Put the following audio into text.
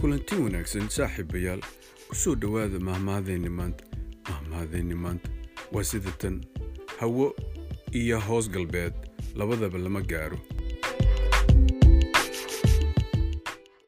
kulanti wanaagsan saaxiibayaal ku soo dhowaada mahmaadeenni maanta. Mahmaadeenni maanta waa sida tan hawo iyo hoos galbeed labadaba lama gaaro.